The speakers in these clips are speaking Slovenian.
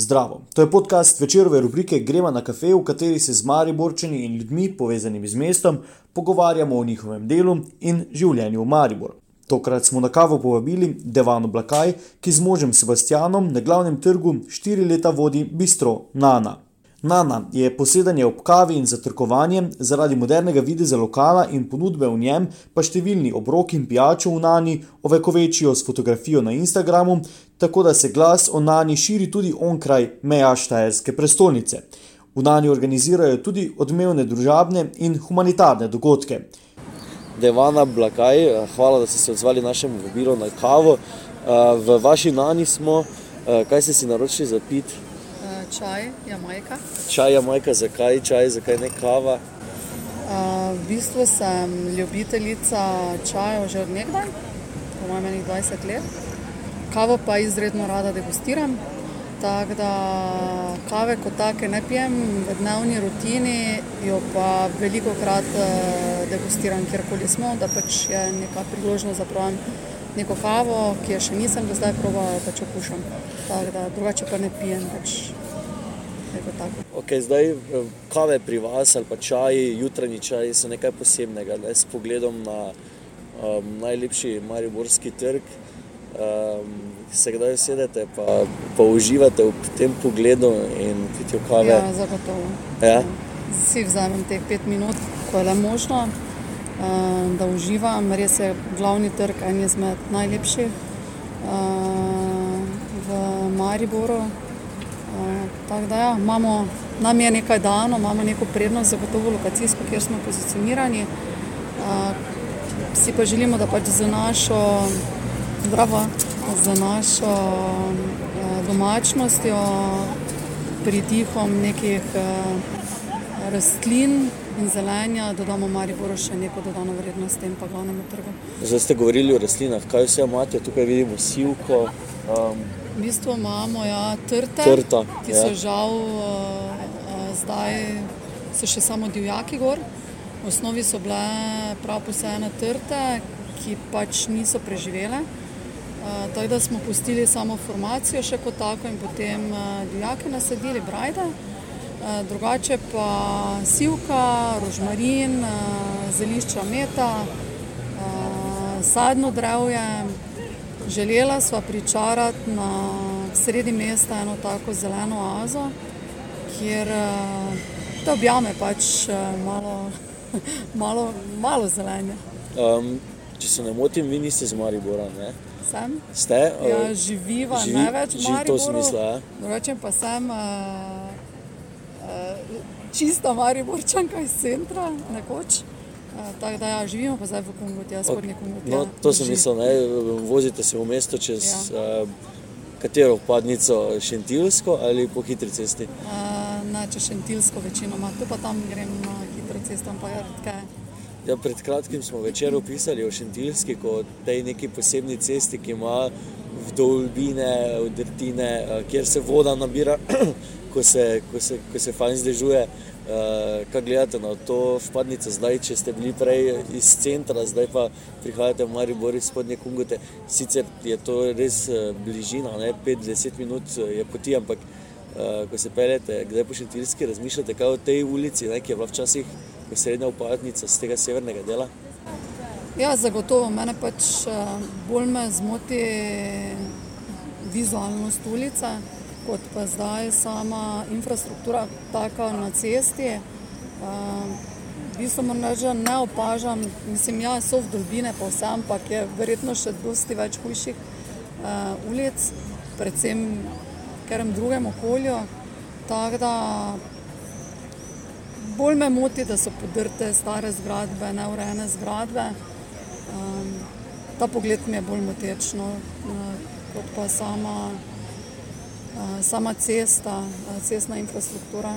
Zdravo. To je podcast večerove rubrike Gremo na kafe, v kateri se z Mariborčani in ljudmi povezanimi z mestom pogovarjamo o njihovem delu in življenju v Mariboru. Tokrat smo na kavo povabili Devano Blakaj, ki z možem Sebastianom na glavnem trgu štiri leta vodi bistro Nana. Nana je posedanje ob kavi in zatrkovanje zaradi modernega videza lokala in ponudbe v njem, pa številni obroki in pijačo v Nani ovekovečijo s fotografijo na Instagramu, tako da se glas o Nani širi tudi onkraj meja Štajerske prestolnice. V Nani organizirajo tudi odmevne družabne in humanitarne dogodke. Devana Blakaj, hvala, da ste se odzvali našemu vabilu na kavo. V vaši Nani smo, kaj ste si naročili za pit? čaj, jamajka. Čaj, jamajka, zakaj čaj, zakaj ne kava? Uh, v bistvu sem ljubiteljica čaja že od nekdaj, po mojem 20 let. Kavo pa izredno rada degustiram. Tako da kave kot take ne pijem v dnevni rutini, jo pa veliko krat degustiram, kjerkoli smo, da pač je neka priložnost za pravim neko kavo, ki jo še nisem do zdaj probala, pač okušam. Tako da drugače pa ne pijem. Pač Okay, zdaj, kave pri vas ali pa čaj, jutranji čaj so nekaj posebnega, ne, s pogledom na um, najlepši Mariborski trg. Um, se kdaj sedete pa, pa uživate v tem pogledu in pitijo kave? Ja, zagotovo. Ja? Si vzamem teh pet minut, ko je le možno, uh, da uživam. Res je glavni trg en izmed najlepših uh, v Mariboru. Tako da ja, imamo, nam je nekaj dano, imamo neko prednost, zagotovo lokacijsko, kjer smo pozicionirani. Vsi pa želimo, da pač za našo, zdravo, za našo domačnostjo, pridihom nekih rastlin in zelenja, dodamo Mariboru še neko dodano vrednost tem pa glavnemu trgu. Zdaj ste govorili o rastlinah, kaj vse imate, tukaj vidimo sivko. Um, V bistvu imamo ja, trte, Trta, ki ja. so žal uh, zdaj so še samo divjaki gor. V osnovi so bile prav posebne trte, ki pač niso preživele. Uh, tako da smo pustili samo formacijo še kot tako in potem uh, divjake nasadili, brajde. Uh, drugače pa sivka, rožmarin, zelišča meta, sadno drevje. Želela sva pričarati na sredi mesta eno tako zeleno oazo, kjer te objame pač malo, malo, malo zelenja. Um, če se ne motim, vi niste z Maribora, ne? Sem? Ste? Ja, živiva živi- največ v živi to Mariboru. smisla, ja. Drugače pa sem uh, uh, čista Mariborčanka iz centra, nekoč. Uh, tako da ja, živimo pa zdaj v Kungoti, jaz spodnji Kungoti. No, ja, to sem mislil, ne? vozite se v mesto čez ja. uh, katero vpadnico, Šentilsko ali po hitri cesti. Uh, ne, če šentilsko večinoma, tu pa tam grem na hitro cesto, pa je redkeje. Ja, pred kratkim smo večer opisali o Šentilski kot tej neki posebni cesti, ki ima vdolbine, vdrtine, eh, kjer se voda nabira, ko se, ko se, ko se fajn zdežuje. Uh, kaj gledate na to vpadnico zdaj, če ste bili prej iz centra, zdaj pa prihajate v Maribor iz spodnje Kungote. Sicer je to res uh, bližina, 5-10 minut je poti, ampak ko se peljete, kdaj po Šentilski, razmišljate kaj o tej ulici, ne, ki je bila včasih srednja vpadnica z tega severnega dela. Ja, zagotovo mene pač eh, bolj me zmoti vizualnost ulice, kot pa zdaj sama infrastruktura taka na cesti. Eh, moram reči, da ne opažam, mislim, ja, so vdolbine pa vse, ampak je verjetno še dosti več hujših uh, ulic, predvsem v katerem drugem okolju. Tako da bolj me moti, da so podrte stare zgradbe, neurejene zgradbe. Um, ta pogled mi je bolj moteč, no, uh, kot pa sama, uh, sama cesta, uh, cestna infrastruktura.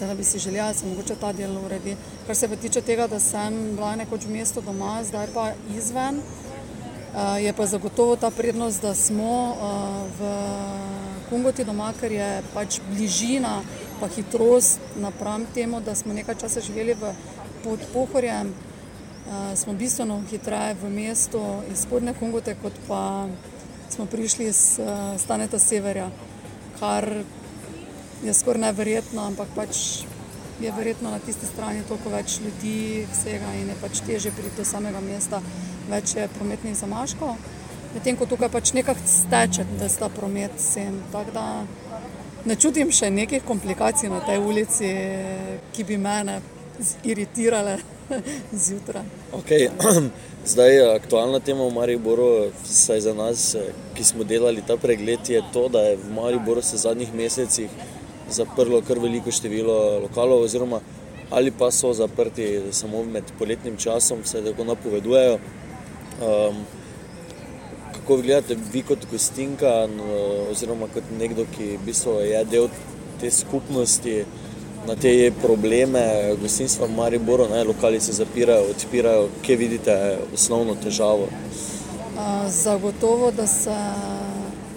Da bi si želela, da se mogoče ta del uredi. Kar se pa tiče tega, da sem bila nekoč v mestu doma, zdaj pa izven, uh, je pa zagotovo ta prednost, da smo uh, v Kungoti doma, ker je pač bližina, pa hitrost napram temu, da smo nekaj časa živeli v pod Pohorjem, uh, smo bistveno hitreje v mestu iz spodnje Kungote, kot pa smo prišli iz uh, Staneta Severja. kar je skoraj neverjetno, ampak pač je verjetno na tisti strani toliko več ljudi, vsega in je pač teže priti do samega mesta, več je prometnih zamaškov. Medtem ko tukaj pač nekako steče, da sta promet sem. Tako da ne čutim še nekih komplikacij na tej ulici, ki bi mene iritirale zjutraj. Okay. Zdaj, aktualna tema v Mariboru, vsaj za nas, ki smo delali ta pregled, je to, da je v Mariboru se v zadnjih mesecih zaprlo kar veliko število lokalov, oziroma ali pa so zaprti samo med poletnim časom, vse tako napovedujejo. Um, kako gledate vi kot gostinka, oziroma kot nekdo, ki v bistvu je del te skupnosti? Na te probleme gostinstva v Mariboru, ne, lokali se zapirajo, odpirajo, kje vidite osnovno težavo? Zagotovo, da se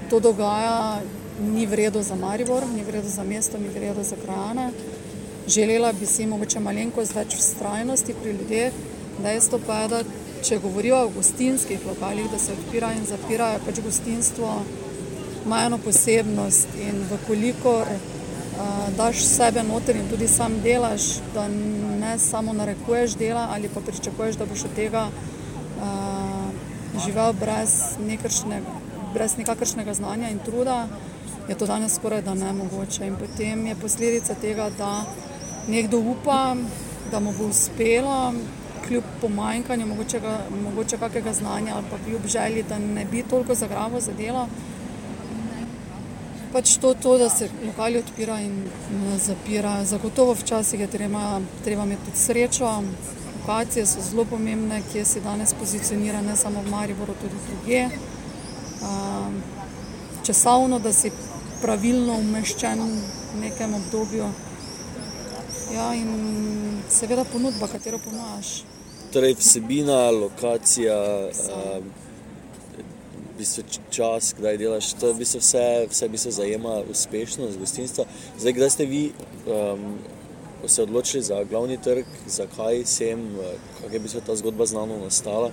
to dogaja, ni vredno za Maribor, ni vredno za mesto, ni vredno za krajane. Želela bi si mogoče malenkost več vztrajnosti pri ljudeh. Pa je, da če govorijo o gostinskih lokalih, da se odpirajo in zapirajo, pač gostinstvo ima eno posebnost in vkolikor uh, daš sebe noter in tudi sam delaš, da ne samo narekuješ dela ali pa pričakuješ, da boš od tega uh, živel brez, brez nekakršnega znanja in truda, je to danes skoraj da ne mogoče. In potem je posledica tega, da nekdo upa, da mu bo uspelo, kljub pomanjkanju mogoče kakega znanja ali pa kljub želji, da ne bi toliko zagravo za delo. Pač to, to, da se lokali odpira in zapira. Zagotovo včasih je treba, treba imeti tudi srečo. Lokacije so zelo pomembne, kje se danes pozicionira, ne samo v Mariboru, tudi druge. Um, časovno, da si pravilno umeščen v nekem obdobju. Ja, in seveda ponudba, katero ponujaš. Torej, vsebina, lokacija, um, čas, kdaj delaš, to je vse, vse bi se zajema uspešnost gostinstva. Zdaj, kdaj ste vi um, se odločili za glavni trg, zakaj sem, kako je bi se ta zgodba znano nastala?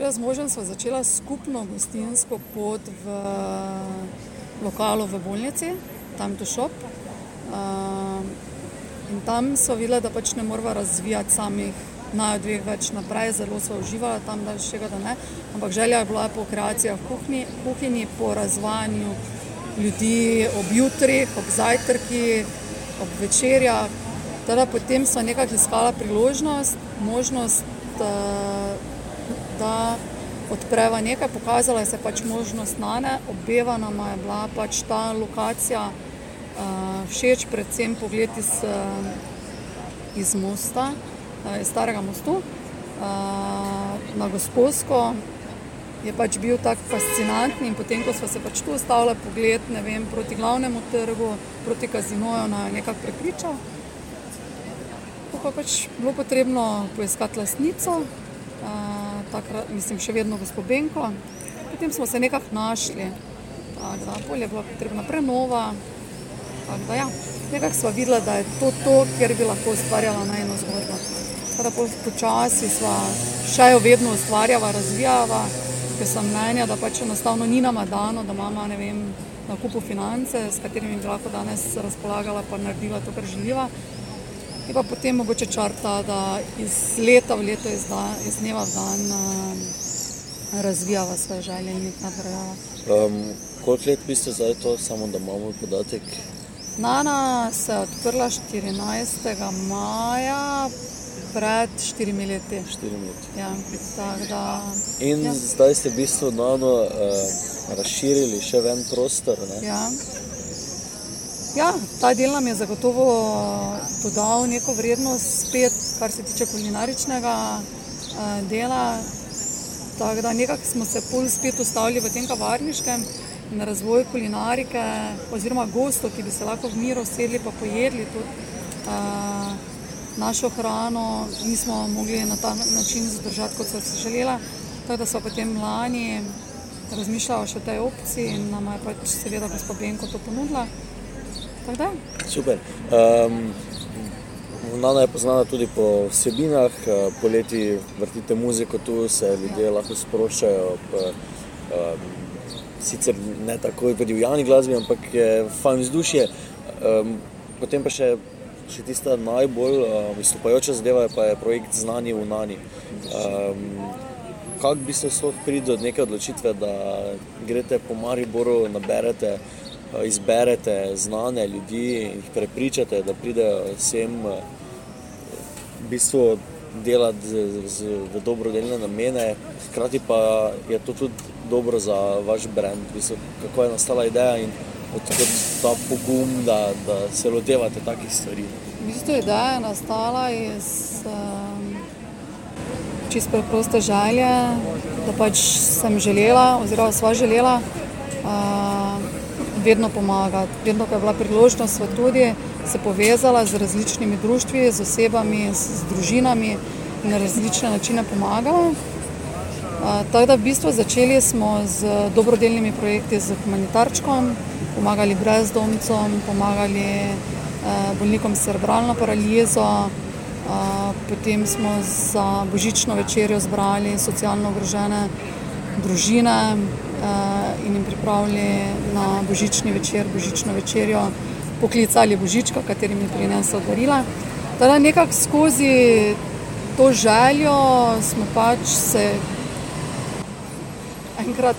Jaz z možem smo začela skupno gostinsko pot v lokalu v bolnici, tam je šop. Uh, in tam so videli, da pač ne moramo razvijati samih naj dveh več naprej, zelo so uživali tam, da še ga da ne. Ampak želja je bila po kreacijah v kuhinji, kuhinji po razvajanju ljudi ob jutrih, ob zajtrki, ob večerjah. Teda potem so nekako iskala priložnost, možnost, da, da odpreva nekaj, pokazala se je pač možnost nane, obeva nam je bila pač ta lokacija uh, všeč, predvsem pogled iz, uh, iz mosta, iz starega mostu uh, na gospodsko. Je pač bil tako fascinantni in potem, ko smo se pač tu ustavili, pogled vem, proti glavnemu trgu, proti kazinoju, na nekako prepričal. Pa pač bilo potrebno poiskati lasnico, uh, takrat, mislim, še vedno gospod Benko. Potem smo se nekako našli, da je bila potrebna prenova. Da, ja, nekako smo videli, da je to to, kjer bi lahko ustvarjala na eno zgodbo. Tako po, počasi smo še jo vedno ustvarjala, razvijala, ker sem mnenja, da pač enostavno ni nama dano, da imamo na kupu finance, s katerimi bi lahko danes razpolagala, pa naredila to, kar želiva. Je pa potem mogoče črta, da iz leta v leto, iz, da, iz dneva v dan um, razvijava svoje želje in jih nadgrajava. Um, koliko let biste zdaj to, samo da imamo podatek? Nana se je odprla 14. maja. Pred štirimi leti. Štirimi leti. Ja, da, In ja. zdaj ste v bistvu nano, uh, razširili še en prostor. Ja. Ja, ta del nam je zagotovo dodal neko vrednost, spet, kar se tiče kulinaričnega uh, dela. Tako da nekako smo se pol spet ustavili v tem kavarniškem in razvoju kulinarike, oziroma gostov, ki bi se lahko v miru sedli in pojedli tudi uh, našo hrano, nismo mogli na ta način zadržati, kot so se želela. Tako da so potem lani razmišljali še o tej opciji in nam je pač seveda gospod Benko to ponudila. Super. Um, Nana je poznana tudi po vsebinah, eh, poleti vrtite muziko, tu se ljudje lahko sproščajo. Um, sicer ne tako kot v javni glasbi, ampak je fajn vzdušje. Um, potem pa še, še tista najbolj um, izstopajoča zadeva, pa je projekt Znani v Nani. Um, Kako bi se sploh pridel do neke odločitve, da greste po Mariboru, naberete, izberete znane ljudi in jih prepričate, da pridejo sem v bistvu delati z, z, v dobrodelne namene, hkrati pa je to tudi dobro za vaš brand, v bistvu, kako je nastala ideja in odkud ta pogum, da, da se lotevate takih stvari. V bistvu ideja je nastala iz. Um čisto preproste želje, da pač sem želela, oziroma sva želela uh, vedno pomagati. Vedno, ko je bila priložnost, sva tudi se povezala z različnimi društvi, z osebami, z, z družinami in na različne načine pomagala. Uh, tako da v bistvu začeli smo z dobrodelnimi projekti, z humanitarčkom, pomagali brezdomcem, pomagali uh, bolnikom s cerebralno paralizo potem smo za božično večerjo zbrali socialno ogrožene družine in jim pripravili na božični večer, božično večerjo, poklicali božička, katerim je prinesel darila. Teda nekako skozi to željo smo pač se enkrat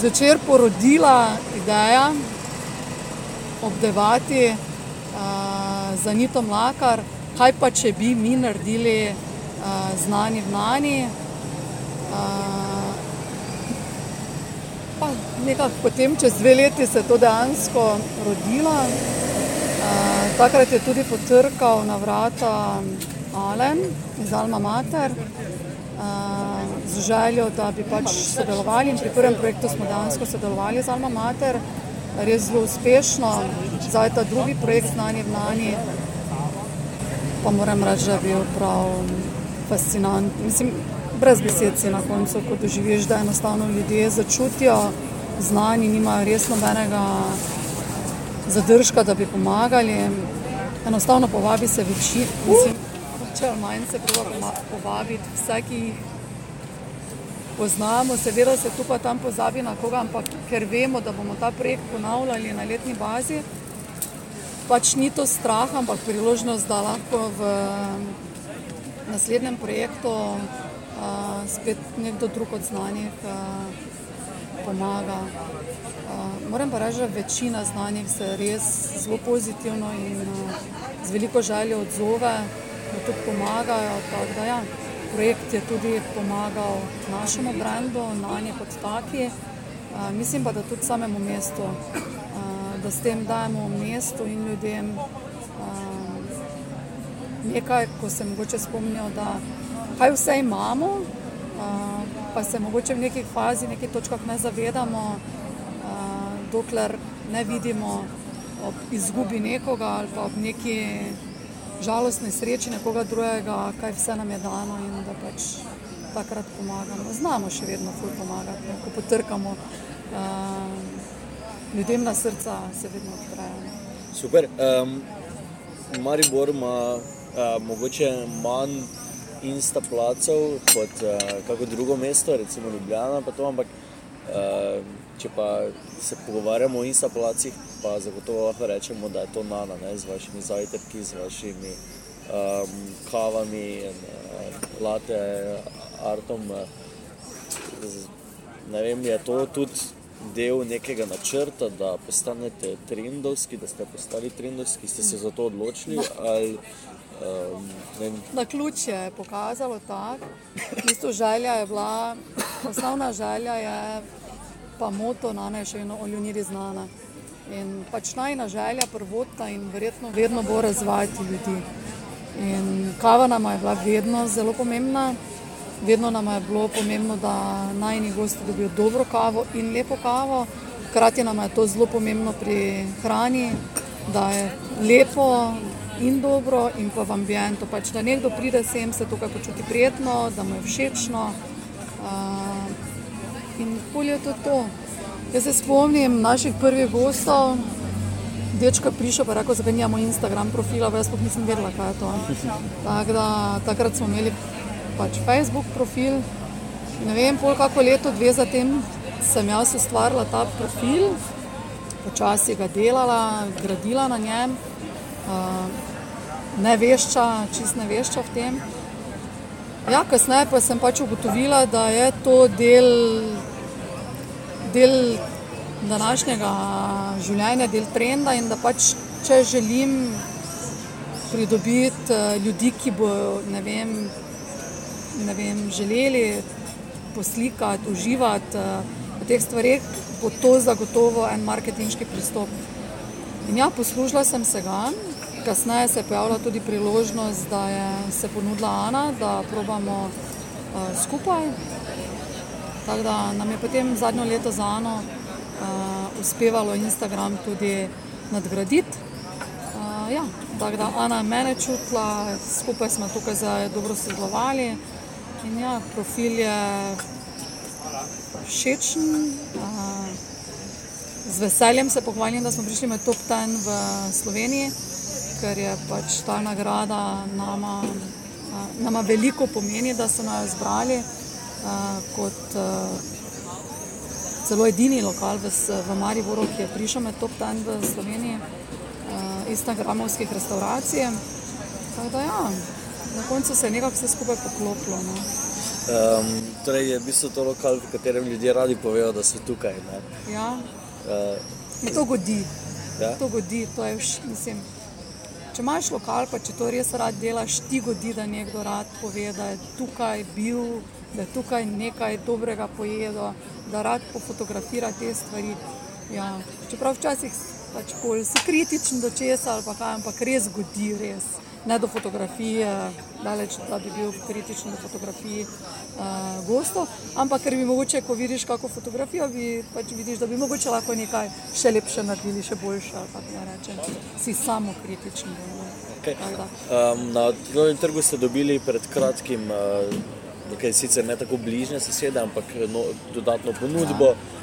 zvečer porodila ideja obdevati uh, za Nito Mlakar, kaj pa če bi mi naredili uh, znani v nani. Uh, nekako potem, čez dve leti, se je to dejansko rodilo. Uh, takrat je tudi potrkal na vrata Alen iz Alma Mater z željo, da bi pač sodelovali. In pri prvem projektu smo dejansko sodelovali z Alma Mater, res zelo uspešno. Zdaj ta drugi projekt Znani v Nani pa moram reči, da je bil prav fascinantni. Mislim, brez besed si na koncu, ko doživiš, da enostavno ljudje začutijo znanje, nimajo res nobenega zadržka, da bi pomagali. Enostavno povabi se mislim, če manj se prvo povabiti vse, ki jih poznamo, seveda se tu pa tam pozabi na koga, ampak ker vemo, da bomo ta projekt ponavljali na letni bazi, pač ni to strah, ampak priložnost, da lahko v naslednjem projektu uh, spet nekdo drug od znanih uh, pomaga. Uh, moram pa reči, da večina znanih se res zelo pozitivno in uh, z veliko željo odzove, da tudi pomagajo. Da, ja, projekt je tudi pomagal našemu brendu, na nje kot taki. Uh, mislim pa, da tudi samemu mestu da s tem dajemo mestu in ljudem um, nekaj, ko se mogoče spomnijo, da kaj vse imamo, uh, pa se mogoče v neki fazi, v neki točkah ne zavedamo, uh, dokler ne vidimo ob izgubi nekoga ali pa ob neki žalostni sreči nekoga drugega, kaj vse nam je dano in da pač takrat pomagamo. Znamo še vedno ful pomagati, ko potrkamo. Uh, ljudem na srca se vedno odprejo. Super. Um, Maribor ima uh, mogoče manj insta placov kot uh, kako drugo mesto, recimo Ljubljana, to, ampak uh, če pa se pogovarjamo o insta placih, pa zagotovo lahko rečemo, da je to nana ne, z vašimi zajtrki, z vašimi um, kavami, uh, late, artom. Uh, z, ne vem, je to tudi del nekega načrta, da postanete trendovski, da ste postali trendovski, ste se za to odločili? Ali, um, Na ključ je pokazalo tako, isto želja je bila, osnovna želja je pa moto na ne še eno oljuniri znana. In pač najna želja, prvotna in verjetno vedno bo razvajati ljudi. In kava nama je bila vedno zelo pomembna. Vedno nam je bilo pomembno, da najni gosti dobijo dobro kavo in lepo kavo. Hkrati nam je to zelo pomembno pri hrani, da je lepo in dobro, in pa v ambientu. Pač, da nekdo pride sem, se tukaj počuti prijetno, da mu je všečno. Uh, in polje je to to. Jaz se spomnim naših prvih gostov. Dečka prišel pa rekel, zakaj nimamo Instagram profila, jaz pa nisem vedela, kaj je to. Tak da, takrat smo imeli pač Facebook profil. Ne vem, pol kako leto, dve zatem sem jaz ustvarila ta profil, počasi ga delala, gradila na njem, uh, ne vešča, čist ne vešča v tem. Ja, kasneje pa sem pač ugotovila, da je to del, del današnjega življenja, del trenda in da pač, če želim pridobiti uh, ljudi, ki bodo, ne vem, ne vem, želeli poslikati, uživati uh, v teh stvarih, bo to zagotovo en marketinški pristop. In ja, poslužila sem se ga, kasneje se je pojavila tudi priložnost, da je se ponudila Ana, da probamo uh, skupaj. Tako da nam je potem zadnjo leto za Ano uh, uspevalo Instagram tudi nadgraditi. Uh, ja, tako da Ana je mene čutila, skupaj smo tukaj zdaj dobro sodelovali. In ja, profil je všečen. Uh, z veseljem se pohvalim, da smo prišli med top 10 v Sloveniji, ker je pač ta nagrada nama, uh, nama veliko pomeni, da so nas izbrali kot celo edini lokal v, v Mariboru, ki je prišel med top 10 v Sloveniji, instagramovskih restauracij. Tako da ja, na koncu se je nekako vse skupaj poklopilo. No. Um, torej je v bistvu to lokal, v katerem ljudje radi povejo, da so tukaj. Ja. Uh, to godi. Ja? To godi to vš, mislim, če imaš lokal, pa če to res rad delaš, ti godi, da nekdo rad pove, da je tukaj bil, da je tukaj nekaj dobrega pojedel, da rad pofotografira te stvari. Ja. Čeprav včasih pač si kritičen do česa ali pa kaj, ampak res godi, res ne do fotografije, daleč, da bi bil kritičen do fotografij uh, gostov, ampak ker bi mogoče, ko vidiš kako fotografijo, bi pač vidiš, da bi mogoče lahko nekaj še lepše naredili, še boljše. Rečem, si samo kritičen. Okay. Um, na novem trgu ste dobili pred kratkim, uh, nekaj sicer ne tako bližnje sosede, ampak no, dodatno ponudbo. Ja.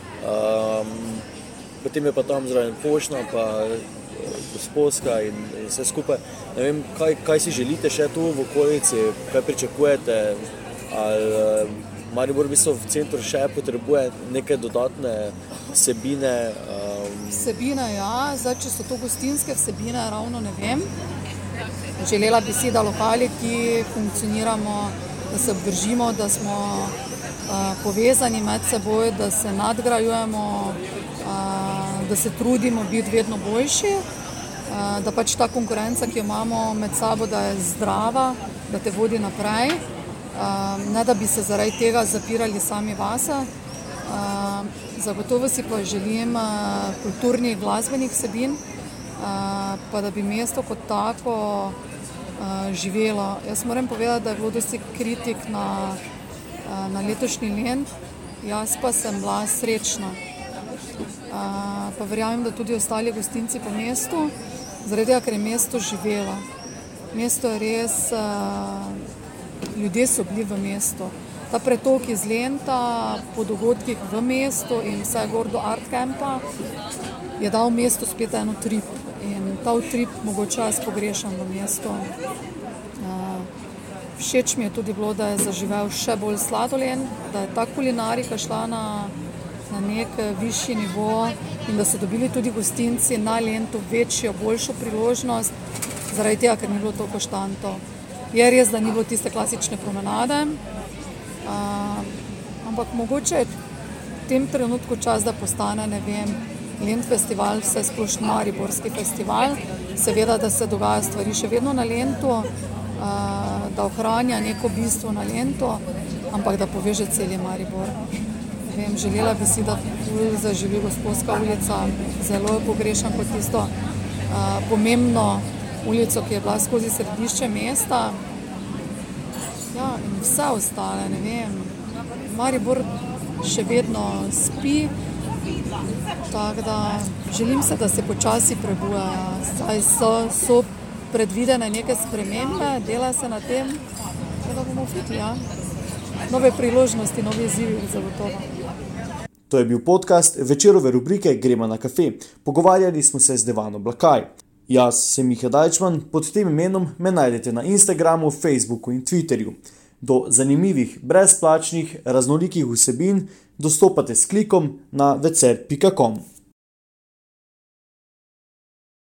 Um, potem je pa tam zraven pošta, pa gospodska in, in vse skupaj. Vem, kaj, kaj si želite še tu v okolici, kaj pričakujete? Ali uh, Maribor v centru še potrebuje neke dodatne vsebine? Um... Vsebine, ja, zdaj če so to gostinske vsebine, ravno ne vem. Želela bi si, da lokali, ki funkcioniramo, da se obdržimo, da smo uh, povezani med seboj, da se nadgrajujemo. Uh, da se trudimo biti vedno boljši, eh, da pač ta konkurenca, ki jo imamo med sabo, da je zdrava, da te vodi naprej, eh, ne da bi se zaradi tega zapirali sami vase. Eh, zagotovo si pa želim kulturnih glasbenih vsebin, pa da bi mesto kot tako živelo. Jaz moram povedati, da je bilo dosti kritik na, na letošnji lent, jaz pa sem bila srečna pa verjamem, da tudi ostali gostinci po mestu, zaradi tega, ker je mesto živelo. Mesto je res, ljudje so bili v mestu. Ta pretok iz Lenta po dogodkih v mestu in vse gor do Art Campa je dal mestu spet eno trip. Ta trip mogoče jaz pogrešam v mestu. Všeč mi je tudi bilo, da je zaživel še bolj sladolen, da je ta kulinarika šla na na nek eh, višji nivo in da so dobili tudi gostinci na Lendu večjo, boljšo priložnost, zaradi tega, ker ni bilo tako štanto. Je res, da ni bilo tiste klasične promenade, ampak mogoče je v tem trenutku čas, da postane, ne vem, Lend festival, vse splošno Mariborski festival. Seveda, da se dogaja stvari še vedno na Lendu, uh, da ohranja neko bistvo na Lendu, ampak da poveže cel Maribor vem, želela bi si, da zaživi gospodska ulica. Zelo jo pogrešam kot tisto uh, pomembno ulico, ki je bila skozi središče mesta. Ja, in vse ostale, ne vem. Maribor še vedno spi. Tako da želim se, da se počasi prebujajo. Zdaj so, so predvidene neke spremembe, dela se na tem, da bomo videli. Ja. Nove priložnosti, nove izzivi, zagotovo. To je bil podcast večerove rubrike Gremo na kafe. Pogovarjali smo se z Devano Blakaj. Jaz sem Miha Dajčman, pod tem imenom me najdete na Instagramu, Facebooku in Twitterju. Do zanimivih, brezplačnih, raznolikih vsebin dostopate s klikom na vecer.com.